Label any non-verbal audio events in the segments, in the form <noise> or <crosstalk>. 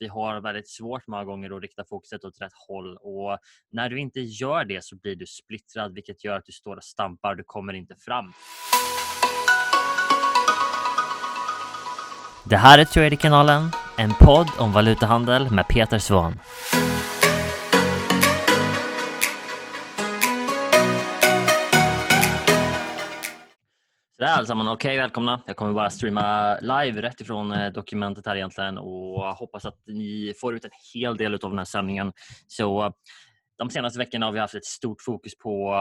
vi har väldigt svårt många gånger att rikta fokuset åt rätt håll och när du inte gör det så blir du splittrad vilket gör att du står och stampar, du kommer inte fram. Det här är Trader-kanalen, en podd om valutahandel med Peter Svahn. Sådär allesammans, okej okay, välkomna. Jag kommer bara streama live rätt ifrån eh, dokumentet här egentligen och hoppas att ni får ut en hel del av den här sändningen. Så eh, de senaste veckorna har vi haft ett stort fokus på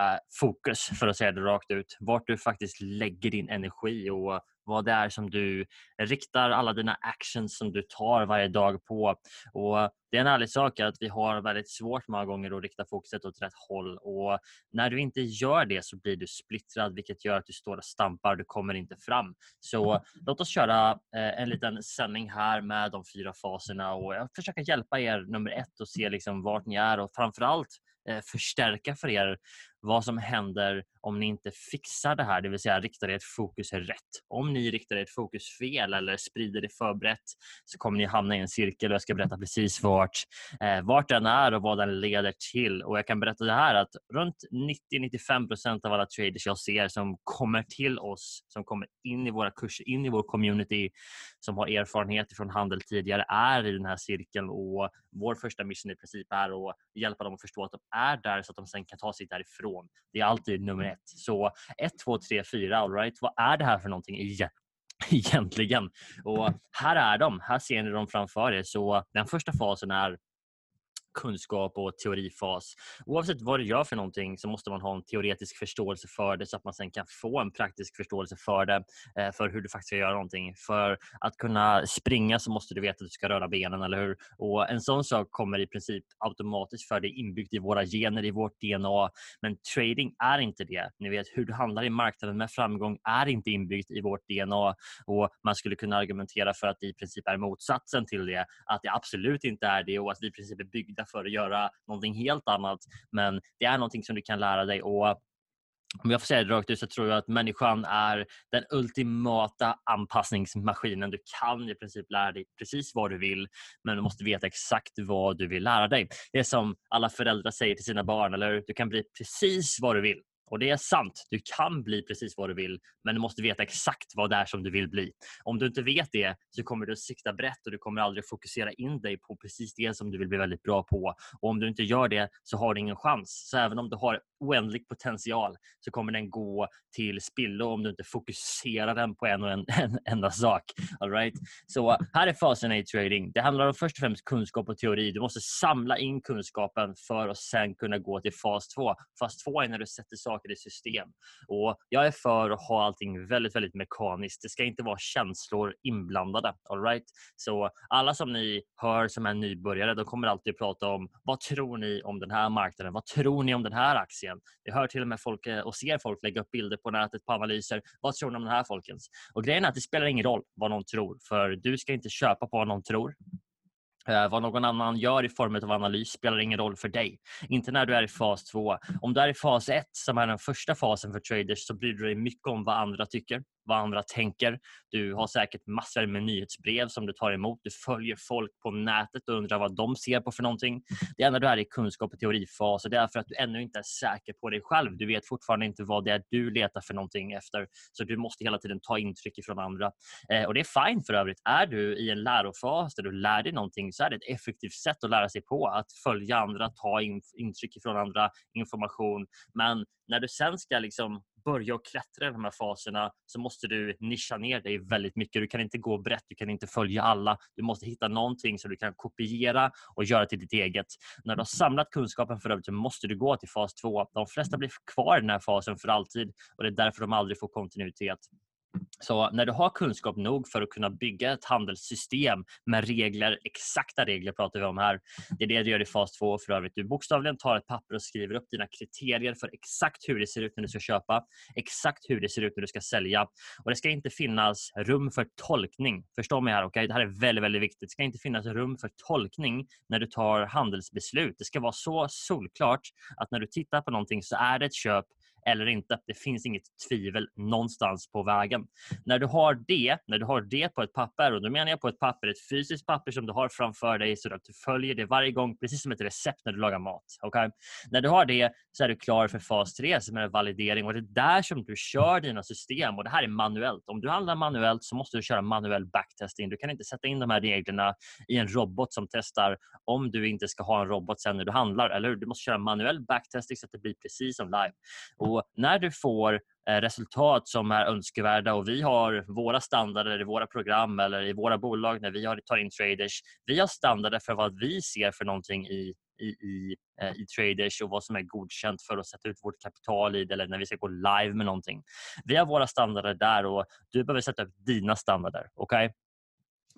äh, fokus för att säga det rakt ut. Vart du faktiskt lägger din energi och vad det är som du riktar alla dina actions som du tar varje dag på. Och Det är en ärlig sak att vi har väldigt svårt många gånger att rikta fokuset åt rätt håll och när du inte gör det så blir du splittrad vilket gör att du står och stampar, du kommer inte fram. Så låt oss köra eh, en liten sändning här med de fyra faserna och eh, jag hjälpa er nummer ett och se liksom vart ni är och framförallt eh, förstärka för er vad som händer om ni inte fixar det här, det vill säga riktar ert fokus rätt. Om ni riktar ert fokus fel eller sprider det förberett så kommer ni hamna i en cirkel och jag ska berätta precis vart, eh, vart den är och vad den leder till. Och Jag kan berätta det här att runt 90-95% av alla traders jag ser som kommer till oss, som kommer in i våra kurser, in i vår community, som har erfarenhet från handel tidigare, är i den här cirkeln och vår första mission i princip är att hjälpa dem att förstå att de är där så att de sen kan ta sig därifrån. Det är alltid nummer ett. Så 1, 2, 3, 4, alright. vad är det här för någonting <laughs> egentligen? Och här är de, här ser ni dem framför er. Så den första fasen är kunskap och teorifas. Oavsett vad du gör för någonting så måste man ha en teoretisk förståelse för det så att man sen kan få en praktisk förståelse för det, eh, för hur du faktiskt ska göra någonting. För att kunna springa så måste du veta att du ska röra benen, eller hur? Och En sån sak kommer i princip automatiskt för det är inbyggt i våra gener, i vårt DNA. Men trading är inte det. Ni vet, hur du handlar i marknaden med framgång är inte inbyggt i vårt DNA och man skulle kunna argumentera för att det i princip är motsatsen till det, att det absolut inte är det och att vi i princip är byggda för att göra någonting helt annat. Men det är någonting som du kan lära dig och om jag får säga det rakt ut så tror jag att människan är den ultimata anpassningsmaskinen. Du kan i princip lära dig precis vad du vill men du måste veta exakt vad du vill lära dig. Det är som alla föräldrar säger till sina barn, eller Du kan bli precis vad du vill och det är sant, du kan bli precis vad du vill men du måste veta exakt vad det är som du vill bli. Om du inte vet det så kommer du sikta brett och du kommer aldrig fokusera in dig på precis det som du vill bli väldigt bra på. Och om du inte gör det så har du ingen chans. Så även om du har oändlig potential så kommer den gå till spillo om du inte fokuserar den på en och en, <laughs> en enda sak. All right? Så här är fasen i trading. Det handlar om först och främst kunskap och teori. Du måste samla in kunskapen för att sen kunna gå till fas 2. Fas 2 är när du sätter saker i system. Och Jag är för att ha allting väldigt, väldigt mekaniskt. Det ska inte vara känslor inblandade. All right? Så alla som ni hör som är nybörjare, de kommer alltid prata om vad tror ni om den här marknaden? Vad tror ni om den här aktien? Jag hör till och med folk eh, och ser folk lägga upp bilder på nätet på analyser. Vad tror ni om den här folkens? Och grejen är att det spelar ingen roll vad någon tror för du ska inte köpa på vad någon tror. Eh, vad någon annan gör i form av analys spelar ingen roll för dig. Inte när du är i fas 2. Om du är i fas 1, som är den första fasen för traders, så bryr du dig mycket om vad andra tycker vad andra tänker. Du har säkert massor med nyhetsbrev som du tar emot. Du följer folk på nätet och undrar vad de ser på för någonting. Det enda du är i kunskap och teorifas och det är för att du ännu inte är säker på dig själv. Du vet fortfarande inte vad det är du letar för någonting efter. Så du måste hela tiden ta intryck från andra. Eh, och det är fine för övrigt. Är du i en lärofas där du lär dig någonting så är det ett effektivt sätt att lära sig på. Att följa andra, ta in, intryck från andra, information. Men när du sen ska liksom börja och klättra i de här faserna så måste du nischa ner dig väldigt mycket. Du kan inte gå brett, du kan inte följa alla. Du måste hitta någonting som du kan kopiera och göra till ditt eget. När du har samlat kunskapen för övrigt så måste du gå till fas 2. De flesta blir kvar i den här fasen för alltid och det är därför de aldrig får kontinuitet. Så när du har kunskap nog för att kunna bygga ett handelssystem med regler, exakta regler pratar vi om här. Det är det du gör i fas 2 för övrigt. Du bokstavligen tar ett papper och skriver upp dina kriterier för exakt hur det ser ut när du ska köpa, exakt hur det ser ut när du ska sälja. Och Det ska inte finnas rum för tolkning. Förstå mig här, okay? det här är väldigt, väldigt viktigt. Det ska inte finnas rum för tolkning när du tar handelsbeslut. Det ska vara så solklart att när du tittar på någonting så är det ett köp eller inte. Det finns inget tvivel någonstans på vägen. När du har det, när du har det på ett papper, och då menar jag på ett papper, ett fysiskt papper som du har framför dig så att du följer det varje gång, precis som ett recept när du lagar mat. Okay? När du har det så är du klar för fas 3 som är validering och det är där som du kör dina system och det här är manuellt. Om du handlar manuellt så måste du köra manuell backtesting. Du kan inte sätta in de här reglerna i en robot som testar om du inte ska ha en robot sen när du handlar. Eller Du måste köra manuell backtesting så att det blir precis som live. Och när du får eh, resultat som är önskvärda och vi har våra standarder i våra program eller i våra bolag när vi tar in traders. Vi har standarder för vad vi ser för någonting i i, i, eh, i traders och vad som är godkänt för att sätta ut vårt kapital i det eller när vi ska gå live med någonting. Vi har våra standarder där och du behöver sätta upp dina standarder. Okay?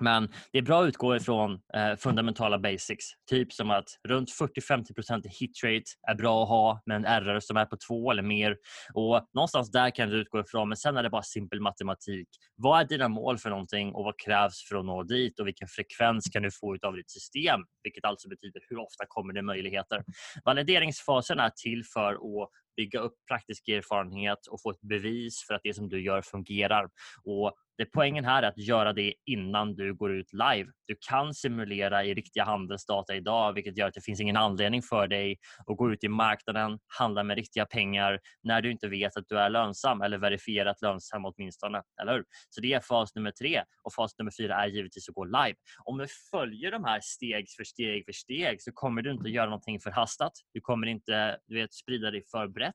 Men det är bra att utgå ifrån eh, fundamentala basics. Typ som att runt 40-50% hitrate är bra att ha med en RR som är på två eller mer. Och Någonstans där kan du utgå ifrån, men sen är det bara simpel matematik. Vad är dina mål för någonting och vad krävs för att nå dit och vilken frekvens kan du få av ditt system? Vilket alltså betyder hur ofta kommer det möjligheter. Valideringsfasen är till för att bygga upp praktisk erfarenhet och få ett bevis för att det som du gör fungerar. Och det poängen här är att göra det innan du går ut live. Du kan simulera i riktiga handelsdata idag vilket gör att det finns ingen anledning för dig att gå ut i marknaden, handla med riktiga pengar när du inte vet att du är lönsam eller verifierat lönsam åtminstone. Eller hur? Så det är fas nummer tre och fas nummer fyra är givetvis att gå live. Om du följer de här steg för steg för steg så kommer du inte göra någonting förhastat. Du kommer inte du vet, sprida dig för brett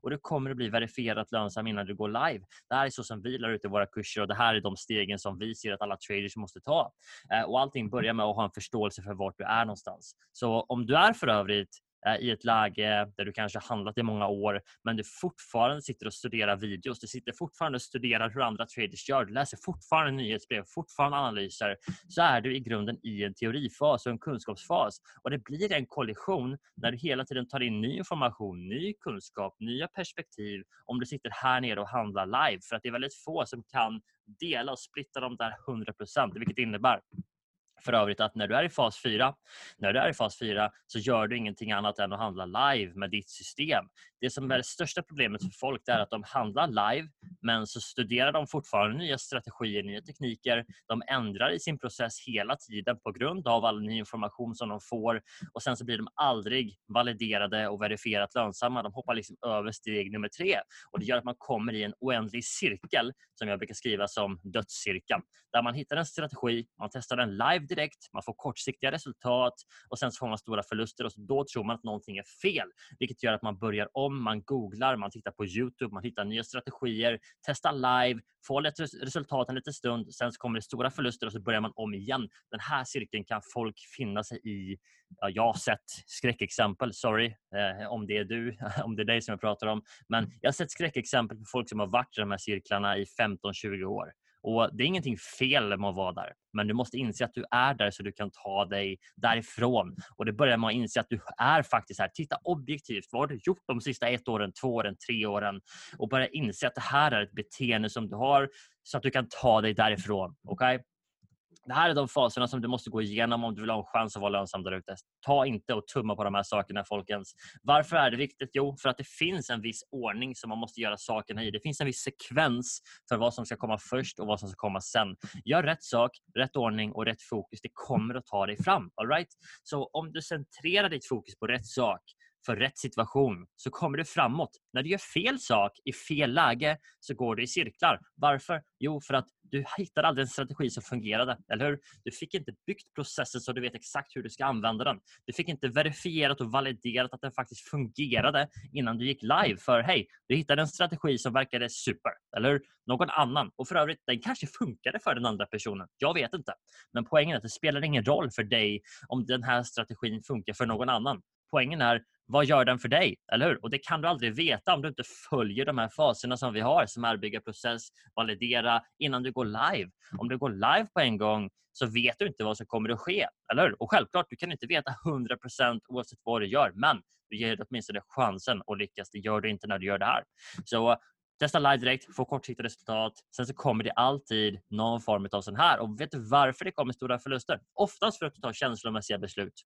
och du kommer att bli verifierat lönsam innan du går live. Det här är så som vi lär ut i våra kurser och det här är de stegen som vi ser att alla traders måste ta. Eh, och allting börjar med att ha en förståelse för vart du är någonstans. Så om du är för övrigt Eh, i ett läge där du kanske handlat i många år men du fortfarande sitter och studerar videos. Du sitter fortfarande och studerar hur andra traders gör. Du läser fortfarande nyhetsbrev, fortfarande analyser. Så är du i grunden i en teorifas och en kunskapsfas. Och det blir en kollision när du hela tiden tar in ny information, ny kunskap, nya perspektiv om du sitter här nere och handlar live. För att det är väldigt få som kan dela och splitta de där 100% vilket innebär för övrigt att när du är i fas 4, när du är i fas 4 så gör du ingenting annat än att handla live med ditt system. Det som är det största problemet för folk är att de handlar live men så studerar de fortfarande nya strategier, nya tekniker. De ändrar i sin process hela tiden på grund av all ny information som de får och sen så blir de aldrig validerade och verifierat lönsamma. De hoppar liksom över steg nummer tre och det gör att man kommer i en oändlig cirkel som jag brukar skriva som dödscirkeln. Där man hittar en strategi, man testar den live direkt, man får kortsiktiga resultat och sen så får man stora förluster och då tror man att någonting är fel. Vilket gör att man börjar om, man googlar, man tittar på Youtube, man hittar nya strategier, testar live, får lite resultat en liten stund, sen så kommer det stora förluster och så börjar man om igen. Den här cirkeln kan folk finna sig i. Ja, jag har sett skräckexempel, sorry eh, om det är du, <laughs> om det är dig som jag pratar om. Men jag har sett skräckexempel på folk som har varit i de här cirklarna i 15-20 år. Och Det är ingenting fel med att vara där, men du måste inse att du är där så du kan ta dig därifrån. Och Det börjar med att inse att du är faktiskt här. Titta objektivt. Vad har du gjort de sista ett åren, två åren, tre åren? Och börja inse att det här är ett beteende som du har så att du kan ta dig därifrån. Okay? Det här är de faserna som du måste gå igenom om du vill ha en chans att vara lönsam där ute. Ta inte och tumma på de här sakerna folkens. Varför är det viktigt? Jo, för att det finns en viss ordning som man måste göra sakerna i. Det finns en viss sekvens för vad som ska komma först och vad som ska komma sen. Gör rätt sak, rätt ordning och rätt fokus. Det kommer att ta dig fram. All right? Så om du centrerar ditt fokus på rätt sak för rätt situation så kommer du framåt. När du gör fel sak i fel läge så går du i cirklar. Varför? Jo, för att du hittade aldrig en strategi som fungerade. Eller hur? Du fick inte byggt processen så du vet exakt hur du ska använda den. Du fick inte verifierat och validerat att den faktiskt fungerade innan du gick live. För hej, du hittade en strategi som verkade super. Eller hur? Någon annan. Och för övrigt, den kanske funkade för den andra personen. Jag vet inte. Men poängen är att det spelar ingen roll för dig om den här strategin funkar för någon annan. Poängen är vad gör den för dig? Eller hur? Och Det kan du aldrig veta om du inte följer de här faserna som vi har som är bygga process, validera innan du går live. Om du går live på en gång så vet du inte vad som kommer att ske. Eller hur? Och självklart, du kan inte veta 100% oavsett vad du gör, men du ger dig åtminstone chansen att lyckas. Det gör du inte när du gör det här. Så testa live direkt, få kortsiktiga resultat. Sen så kommer det alltid någon form av sån här. Och vet du varför det kommer stora förluster? Oftast för att du tar känslomässiga beslut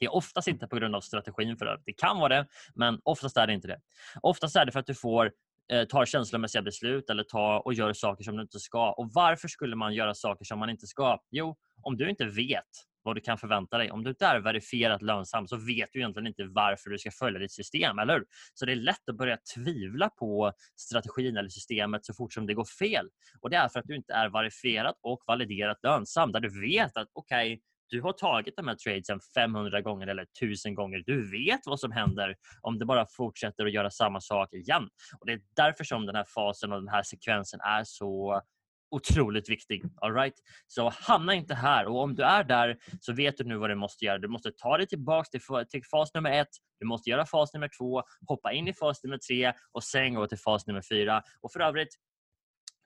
det är oftast inte på grund av strategin för det. Det kan vara det, men oftast är det inte det. Oftast är det för att du får eh, tar känslomässiga beslut eller tar och gör saker som du inte ska. Och varför skulle man göra saker som man inte ska? Jo, om du inte vet vad du kan förvänta dig. Om du inte är verifierat lönsam så vet du egentligen inte varför du ska följa ditt system, eller hur? Så det är lätt att börja tvivla på strategin eller systemet så fort som det går fel. Och det är för att du inte är verifierat och validerat lönsam, där du vet att okej, okay, du har tagit de här tradesen 500 gånger eller 1000 gånger. Du vet vad som händer om det bara fortsätter att göra samma sak igen. Och Det är därför som den här fasen och den här sekvensen är så otroligt viktig. All right? Så hamna inte här och om du är där så vet du nu vad du måste göra. Du måste ta dig tillbaka till, till fas nummer ett, du måste göra fas nummer två, hoppa in i fas nummer tre och sen gå till fas nummer fyra. Och för övrigt,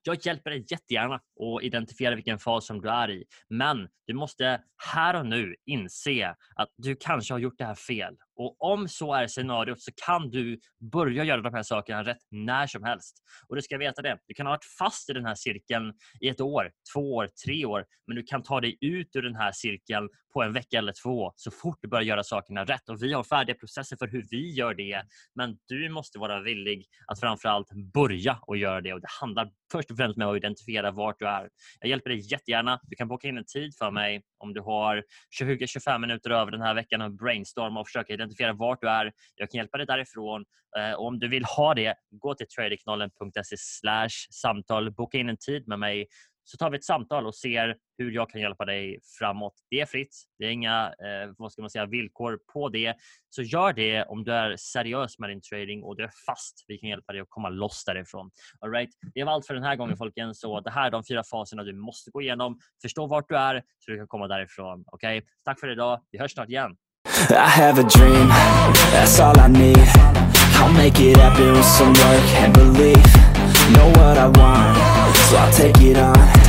jag hjälper dig jättegärna att identifiera vilken fas som du är i. Men du måste här och nu inse att du kanske har gjort det här fel. Och om så är scenariot så kan du börja göra de här sakerna rätt när som helst. Och du ska veta det. Du kan ha varit fast i den här cirkeln i ett år, två år, tre år. Men du kan ta dig ut ur den här cirkeln på en vecka eller två så fort du börjar göra sakerna rätt. Och vi har färdiga processer för hur vi gör det. Men du måste vara villig att framförallt börja och göra det. Och det handlar först och främst med att identifiera vart du är. Jag hjälper dig jättegärna. Du kan boka in en tid för mig om du har 20-25 minuter över den här veckan och brainstorma och försöka identifiera vart du är. Jag kan hjälpa dig därifrån. Och om du vill ha det, gå till tradingknollen.se samtal. Boka in en tid med mig så tar vi ett samtal och ser hur jag kan hjälpa dig framåt. Det är fritt. Det är inga eh, vad ska man säga, villkor på det. Så gör det om du är seriös med din trading och du är fast. Vi kan hjälpa dig att komma loss därifrån. All right? Det var allt för den här gången folken. Så det här är de fyra faserna du måste gå igenom. Förstå vart du är så du kan komma därifrån. Okej? Okay? Tack för idag. Vi hörs snart igen. I have a dream, that's all I need. I'll make it happen with some work and belief. Know what I want, so I'll take it on